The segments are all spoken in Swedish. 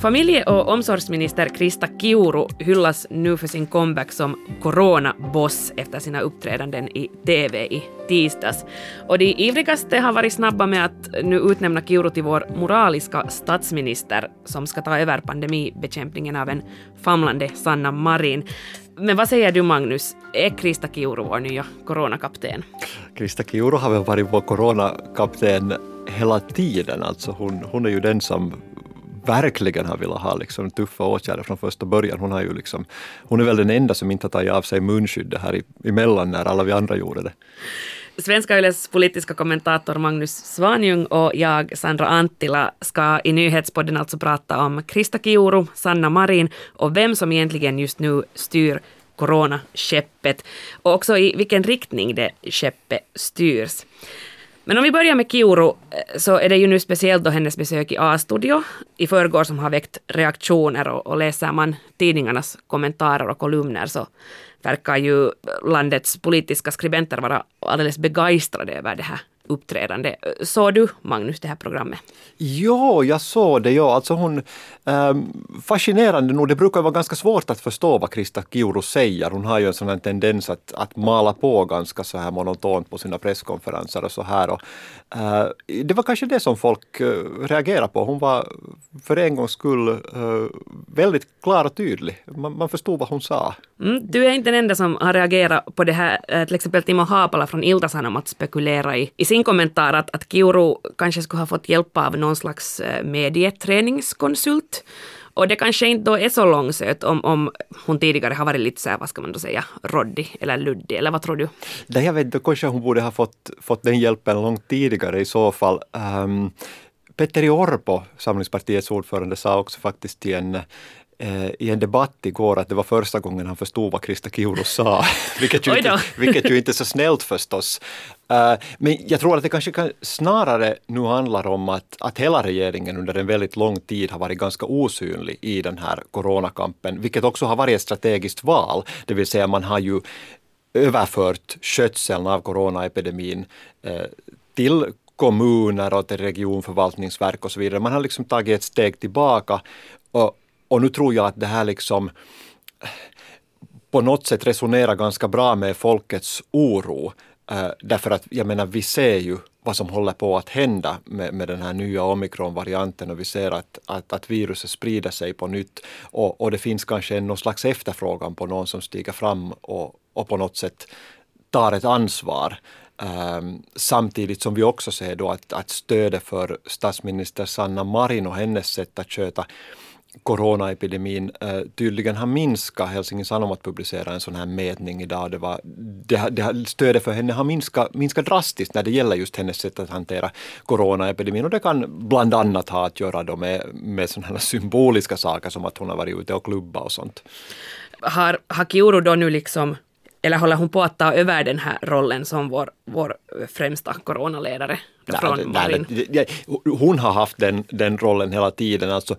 Familje och omsorgsminister Krista Kiuru hyllas nu för sin comeback som coronaboss efter sina uppträdanden i TV i tisdags. Och de ivrigaste har varit snabba med att nu utnämna Kiuru till vår moraliska statsminister som ska ta över pandemibekämpningen av en famlande Sanna Marin. Men vad säger du Magnus, är Krista Kiuru vår nya coronakapten? Krista Kiuru har väl varit vår coronakapten hela tiden, alltså hon, hon är ju den som verkligen har velat ha liksom tuffa åtgärder från första början. Hon, har ju liksom, hon är väl den enda som inte har tagit av sig munskyddet här emellan när alla vi andra gjorde det. Svenska Yles politiska kommentator Magnus Svanjung och jag, Sandra Anttila, ska i nyhetspodden alltså prata om Krista Kiuru, Sanna Marin och vem som egentligen just nu styr coronaskeppet och också i vilken riktning det skeppet styrs. Men om vi börjar med Kiuru eh, så är det ju nu speciellt då hennes besök i A-studio. I förrgår som har väckt reaktioner och, och läser man tidningarnas kommentarer och kolumner så verkar ju landets politiska skribenter vara alldeles begeistrade över det här uppträdande. Såg du, Magnus, det här programmet? Ja, jag såg det. Ja. Alltså hon, ähm, fascinerande nog, det brukar vara ganska svårt att förstå vad Krista Kiuru säger. Hon har ju en sån här tendens att, att mala på ganska så här monotont på sina presskonferenser och så här. Och, äh, det var kanske det som folk äh, reagerade på. Hon var för en gångs skull äh, väldigt klar och tydlig. Man, man förstod vad hon sa. Mm, du är inte den enda som har reagerat på det här. Till exempel Timo Haapala från Ilta-Sanomat spekulera i, i sin kommentar att, att Kiuru kanske skulle ha fått hjälp av någon slags eh, medieträningskonsult. Och det kanske inte då är så långsökt om, om hon tidigare har varit lite så här, vad ska man då säga, råddig eller luddig, eller vad tror du? Nej, jag vet inte, kanske hon borde ha fått, fått den hjälpen långt tidigare i så fall. Um, Petteri Orpo, Samlingspartiets ordförande, sa också faktiskt i en i en debatt igår att det var första gången han förstod vad Krista Kiuru sa. vilket, ju inte, vilket ju inte är så snällt förstås. Uh, men jag tror att det kanske kan snarare nu handlar om att, att hela regeringen under en väldigt lång tid har varit ganska osynlig i den här coronakampen, vilket också har varit ett strategiskt val. Det vill säga man har ju överfört skötseln av coronaepidemin uh, till kommuner och till regionförvaltningsverk och så vidare. Man har liksom tagit ett steg tillbaka och, och nu tror jag att det här liksom eh, på något sätt resonerar ganska bra med folkets oro. Eh, därför att jag menar, vi ser ju vad som håller på att hända med, med den här nya omikronvarianten och vi ser att, att, att viruset sprider sig på nytt och, och det finns kanske någon slags efterfrågan på någon som stiger fram och, och på något sätt tar ett ansvar. Um, samtidigt som vi också ser då att, att stödet för statsminister Sanna Marin och hennes sätt att sköta coronaepidemin eh, tydligen har minskat. Helsingin Sanomat publicerade en sån här mätning idag. Det var, det, det, stödet för henne har minskat, minskat drastiskt när det gäller just hennes sätt att hantera coronaepidemin. Och det kan bland annat ha att göra då med, med sådana här symboliska saker som att hon har varit ute och klubba och sånt. Har, Kiuru då nu liksom eller håller hon på att ta över den här rollen som vår, vår främsta coronaledare? Nej, nej, nej, hon har haft den, den rollen hela tiden. Alltså,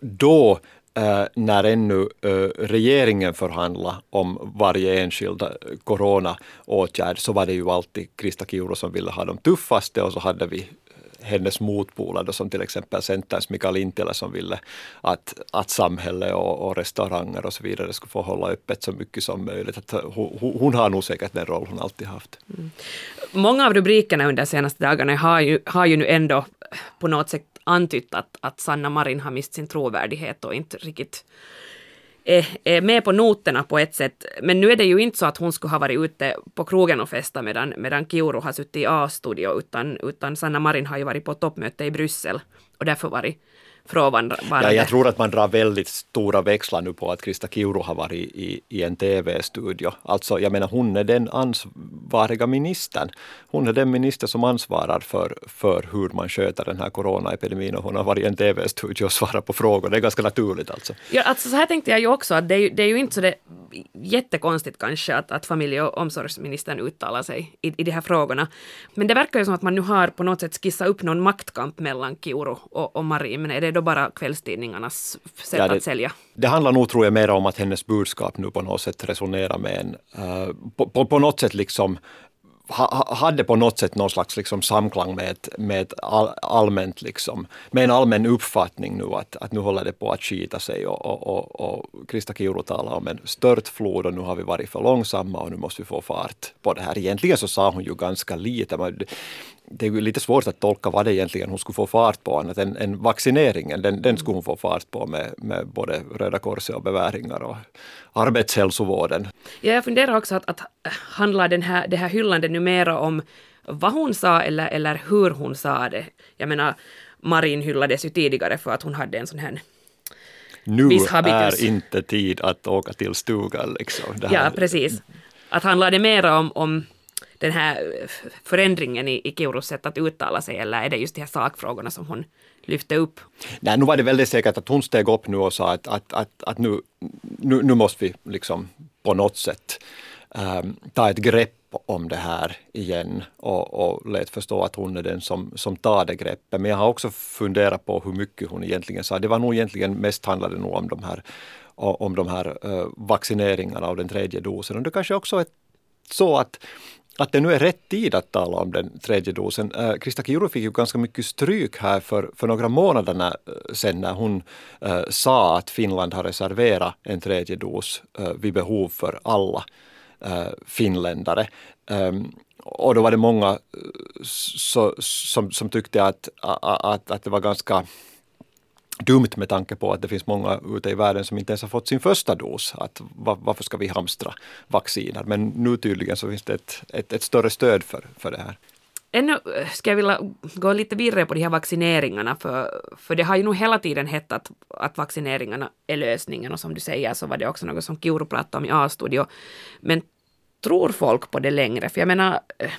då eh, när ännu eh, regeringen förhandlade om varje enskild eh, coronaåtgärd så var det ju alltid Krista Kiuru som ville ha de tuffaste och så hade vi eh, hennes motpoler som till exempel Centerns Mikael Lintilä som ville att, att samhälle och, och, restauranger och så vidare skulle få hålla öppet så mycket som möjligt. Att eh, hon, hon har nog säkert den roll hon alltid haft. Mm. Många av rubrikerna under de senaste dagarna har ju, har ju nu ändå på något sätt antytt att, att Sanna Marin har mist sin trovärdighet och inte riktigt är, är med på noterna på ett sätt. Men nu är det ju inte så att hon skulle ha varit ute på krogen och festat medan, medan Kiuru har suttit i A-studio, utan, utan Sanna Marin har ju varit på toppmöte i Bryssel och därför varit frånvarande. Ja, jag tror att man drar väldigt stora växlar nu på att Krista Kiuru har varit i, i en TV-studio. Alltså, jag menar hon är den ansvariga ministern. Hon är den minister som ansvarar för, för hur man sköter den här coronaepidemin och hon har varit i en TV-studio och svarat på frågor. Det är ganska naturligt alltså. Ja, alltså så här tänkte jag ju också att det är det är ju inte så det jättekonstigt kanske att, att familje och omsorgsministern uttalar sig i, i de här frågorna. Men det verkar ju som att man nu har på något sätt skissat upp någon maktkamp mellan Kiuru och, och Marie. Men är det då bara kvällstidningarnas sätt ja, det, att sälja? Det handlar nog tror jag mer om att hennes budskap nu på något sätt resonerar med en, uh, på, på, på något sätt liksom ha, hade på något sätt någon slags liksom samklang med ett, med ett all, allmänt liksom, med en allmän uppfattning nu att, att nu håller det på att skita sig och, och, och, och Krista Kiuru talar om en störtflod och nu har vi varit för långsamma och nu måste vi få fart på det här. Egentligen så sa hon ju ganska lite. Men det är ju lite svårt att tolka vad det egentligen hon skulle få fart på annat än, än vaccineringen. Den, den skulle hon få fart på med, med både Röda Korset och beväringar och arbetshälsovården. Ja, jag funderar också att, att handlar den här, det här hyllandet numera om vad hon sa eller, eller hur hon sa det. Jag menar, Marin hyllades ju tidigare för att hon hade en sån här nu är inte tid att åka till stugan. Liksom. ja, precis. Att handlar det mera om, om den här eh, förändringen i, i Kiurus sätt att uttala sig eller är det just de här sakfrågorna som hon lyfte upp? Nej, nu var det väldigt säkert att hon steg upp nu och sa att, att, att, att nu, nu, nu måste vi liksom på något sätt um, ta ett grepp om det här igen och, och lät förstå att hon är den som, som tar det greppet. Men jag har också funderat på hur mycket hon egentligen sa. Det var nog egentligen mest handlade nog om de här, om de här eh, vaccineringarna av den tredje dosen. Och det kanske också är så att att det nu är rätt tid att tala om den tredje dosen. Uh, Krista Kiuru fick ju ganska mycket stryk här för, för några månader äh, sedan när hon uh, sa att Finland har reserverat en tredje dos uh, vid behov för alla finländare. Ehm, och då var det många så, som, som tyckte att, att, att det var ganska dumt med tanke på att det finns många ute i världen som inte ens har fått sin första dos. Att varför ska vi hamstra vacciner? Men nu tydligen så finns det ett, ett, ett större stöd för, för det här. Ännu ska jag vilja gå lite vidare på de här vaccineringarna, för, för det har ju nog hela tiden hett att, att vaccineringarna är lösningen, och som du säger så var det också något som Kiuru pratade om i A-studio. Men tror folk på det längre? För jag menar, eh,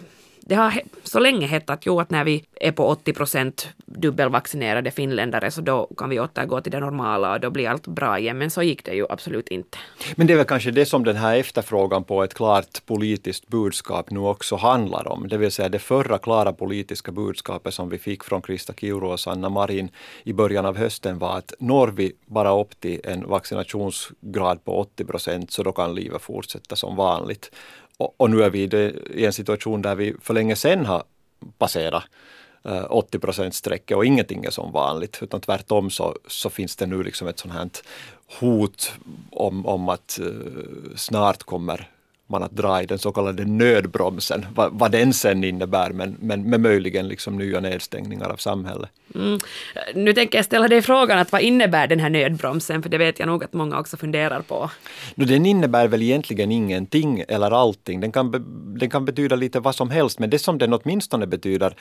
det har så länge hetat jo att när vi är på 80 procent dubbelvaccinerade finländare så då kan vi återgå till det normala och då blir allt bra igen. Men så gick det ju absolut inte. Men det är väl kanske det som den här efterfrågan på ett klart politiskt budskap nu också handlar om. Det vill säga det förra klara politiska budskapet som vi fick från Krista Kiuru och Sanna Marin i början av hösten var att når vi bara upp till en vaccinationsgrad på 80 procent så då kan livet fortsätta som vanligt. Och, och nu är vi i en situation där vi för länge sedan har passerat eh, 80 procent strecket och ingenting är som vanligt. Utan tvärtom så, så finns det nu liksom ett sånt här hot om, om att uh, snart kommer man att dra i den så kallade nödbromsen, vad, vad den sen innebär, men, men med möjligen liksom nya nedstängningar av samhället. Mm. Nu tänker jag ställa dig frågan, att vad innebär den här nödbromsen? För det vet jag nog att många också funderar på. No, den innebär väl egentligen ingenting eller allting. Den kan, den kan betyda lite vad som helst, men det som den åtminstone betyder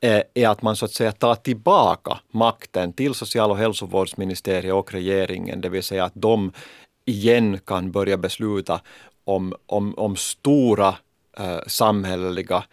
eh, är att man så att säga tar tillbaka makten till social och hälsovårdsministeriet och regeringen, det vill säga att de igen kan börja besluta om, om, om stora eh, samhälleliga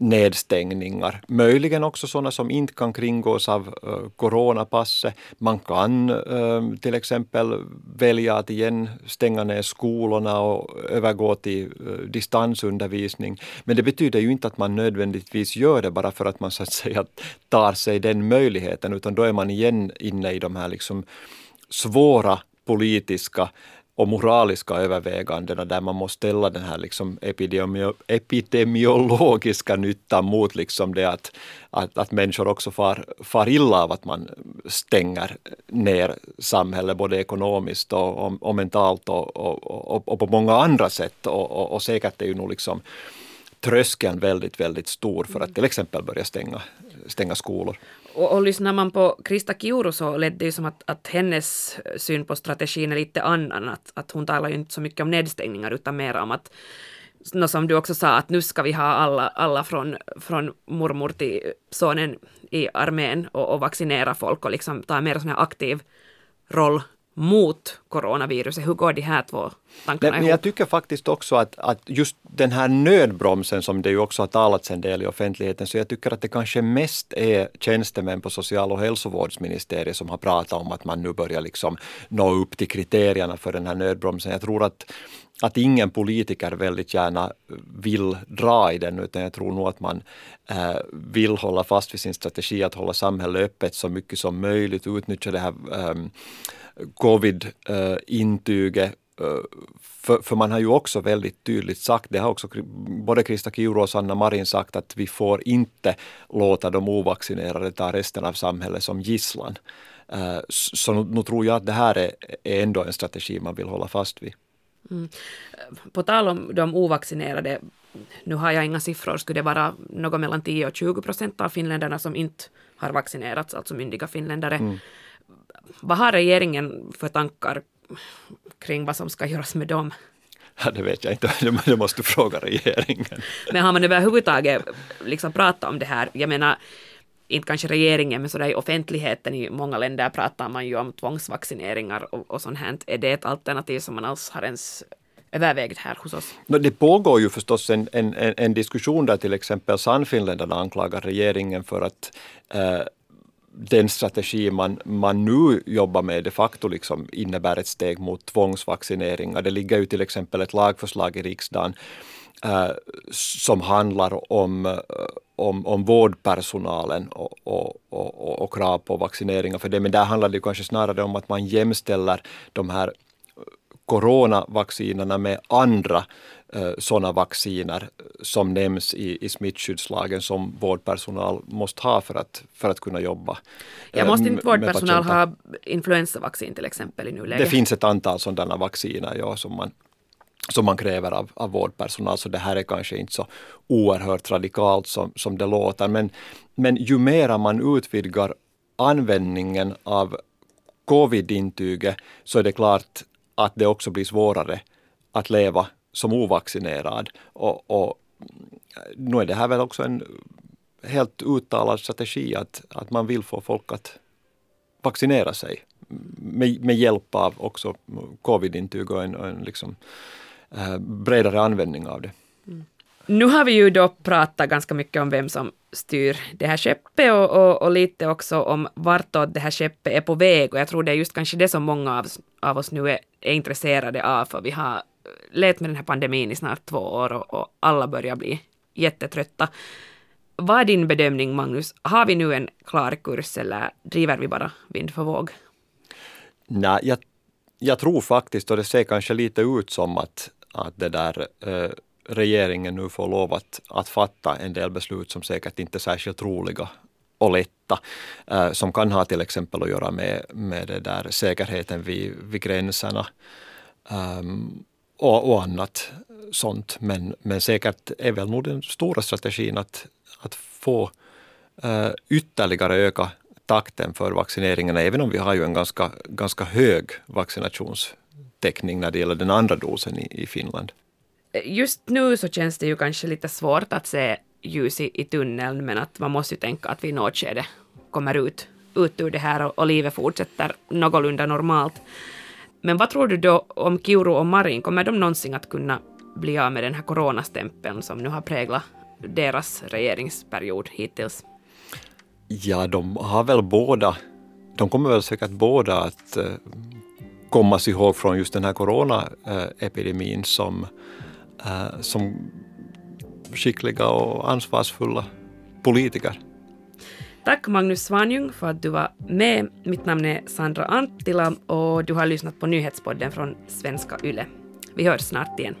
nedstängningar. Möjligen också sådana som inte kan kringgås av uh, coronapasset. Man kan uh, till exempel välja att igen stänga ner skolorna och övergå till uh, distansundervisning. Men det betyder ju inte att man nödvändigtvis gör det bara för att man så att säga tar sig den möjligheten, utan då är man igen inne i de här liksom svåra politiska och moraliska övervägandena där man måste ställa den här liksom epidemio, epidemiologiska nyttan mot liksom det att, att, att människor också far, far illa av att man stänger ner samhället både ekonomiskt och, och, och mentalt och, och, och, på många andra sätt. Och, och, säkert är ju nog liksom tröskeln väldigt, väldigt stor för att till exempel börja stänga, stänga skolor. Och, och lyssnar man på Krista Kiuru så lät det ju som att, att hennes eh, syn på strategin är lite annan. Att, att hon talar ju inte så mycket om nedstängningar utan mer om att som du också sa, att nu ska vi ha alla, alla från, från mormor till sonen i armén och, och vaccinera folk och liksom ta en mer sån här aktiv roll mot coronaviruset. Hur går de här två tankarna ihop? Men jag tycker faktiskt också att, att just den här nödbromsen som det ju också har talats en del i offentligheten, så jag tycker att det kanske mest är tjänstemän på social och hälsovårdsministeriet som har pratat om att man nu börjar liksom nå upp till kriterierna för den här nödbromsen. Jag tror att att ingen politiker väldigt gärna vill dra i den utan jag tror nog att man äh, vill hålla fast vid sin strategi att hålla samhället öppet så mycket som möjligt, utnyttja det här ähm, covid-intyget för, för, man har ju också väldigt tydligt sagt, det har också både Krista Kiuru och Sanna Marin sagt, att vi får inte låta de ovaccinerade ta resten av samhället som gisslan. Så nu tror jag att det här är, är ändå en strategi man vill hålla fast vid. Mm. På tal om de ovaccinerade, nu har jag inga siffror, skulle det vara något mellan 10 och 20 procent av finländarna som inte har vaccinerats, alltså myndiga finländare. Mm. Vad har regeringen för tankar kring vad som ska göras med dem? Ja, det vet jag inte, det måste fråga regeringen. Men har man överhuvudtaget liksom pratat om det här? Jag menar, inte kanske regeringen, men sådär i offentligheten i många länder pratar man ju om tvångsvaccineringar och, och sånt här. Är det ett alternativ som man alls har ens övervägt här hos oss? Det pågår ju förstås en, en, en diskussion där till exempel Sannfinländarna anklagar regeringen för att eh, den strategi man, man nu jobbar med de facto liksom innebär ett steg mot tvångsvaccineringar. Det ligger ju till exempel ett lagförslag i riksdagen Uh, som handlar om, uh, om, om vårdpersonalen och, och, och, och, krav på vaccineringar för det. Men där handlar det kanske snarare om att man jämställer de här coronavaccinerna med andra eh, sådana vacciner som nämns i, i smittskyddslagen som vårdpersonal måste ha för att, för att kunna jobba. Ja, måste inte vårdpersonal ha influensavaccin till exempel i nuläget? Det finns ett antal sådana vacciner ja, som man som man kräver av, av vårdpersonal, så det här är kanske inte så oerhört radikalt som, som det låter. Men, men ju mera man utvidgar användningen av covid-intyget så är det klart att det också blir svårare att leva som ovaccinerad. Och, och nu är det här väl också en helt uttalad strategi att, att man vill få folk att vaccinera sig med, med hjälp av också covid-intyg och en, en liksom, eh, bredare användning av det. Nu har vi ju då pratat ganska mycket om vem som styr det här skeppet och, och, och, lite också om vartåt det här skeppet är på väg och jag tror det är just kanske det som många av, av oss nu är, är intresserade av för vi har levt med den här pandemin i snart två år och, och alla börjar bli jättetrötta. Vad är din bedömning Magnus? Har vi nu en klar kurs eller driver vi bara vind för våg? Nej, jag, jag tror faktiskt, och det ser kanske lite ut som att, att det där eh, regeringen nu får lov att, att fatta en del beslut som säkert inte är särskilt roliga och lätta, eh, som kan ha till exempel att göra med, med det där säkerheten vid, vid gränserna um, och, och, annat sånt. Men, men säkert är väl nog den stora strategin att, att få uh, ytterligare öka takten för vaccineringarna, även om vi har ju en ganska, ganska hög vaccinationstäckning när det gäller den andra dosen i, i Finland just nu så känns det ju kanske lite svårt att se ljus i, i tunneln, men att man måste ju tänka att vi i något skede kommer ut, ut ur det här och, och livet fortsätter någorlunda normalt. Men vad tror du då om Kiuru och Marin, kommer de någonsin att kunna bli av med den här coronastämpeln som nu har präglat deras regeringsperiod hittills? Ja, de har väl båda, de kommer väl säkert båda att eh, komma sig ihåg från just den här coronaepidemin eh, som äh, som skickliga och ansvarsfulla politiker. Tack Magnus Svanjung för att du var med. Mitt namn är Sandra Anttila och du har lyssnat på nyhetspodden från Svenska Yle. Vi hörs snart igen.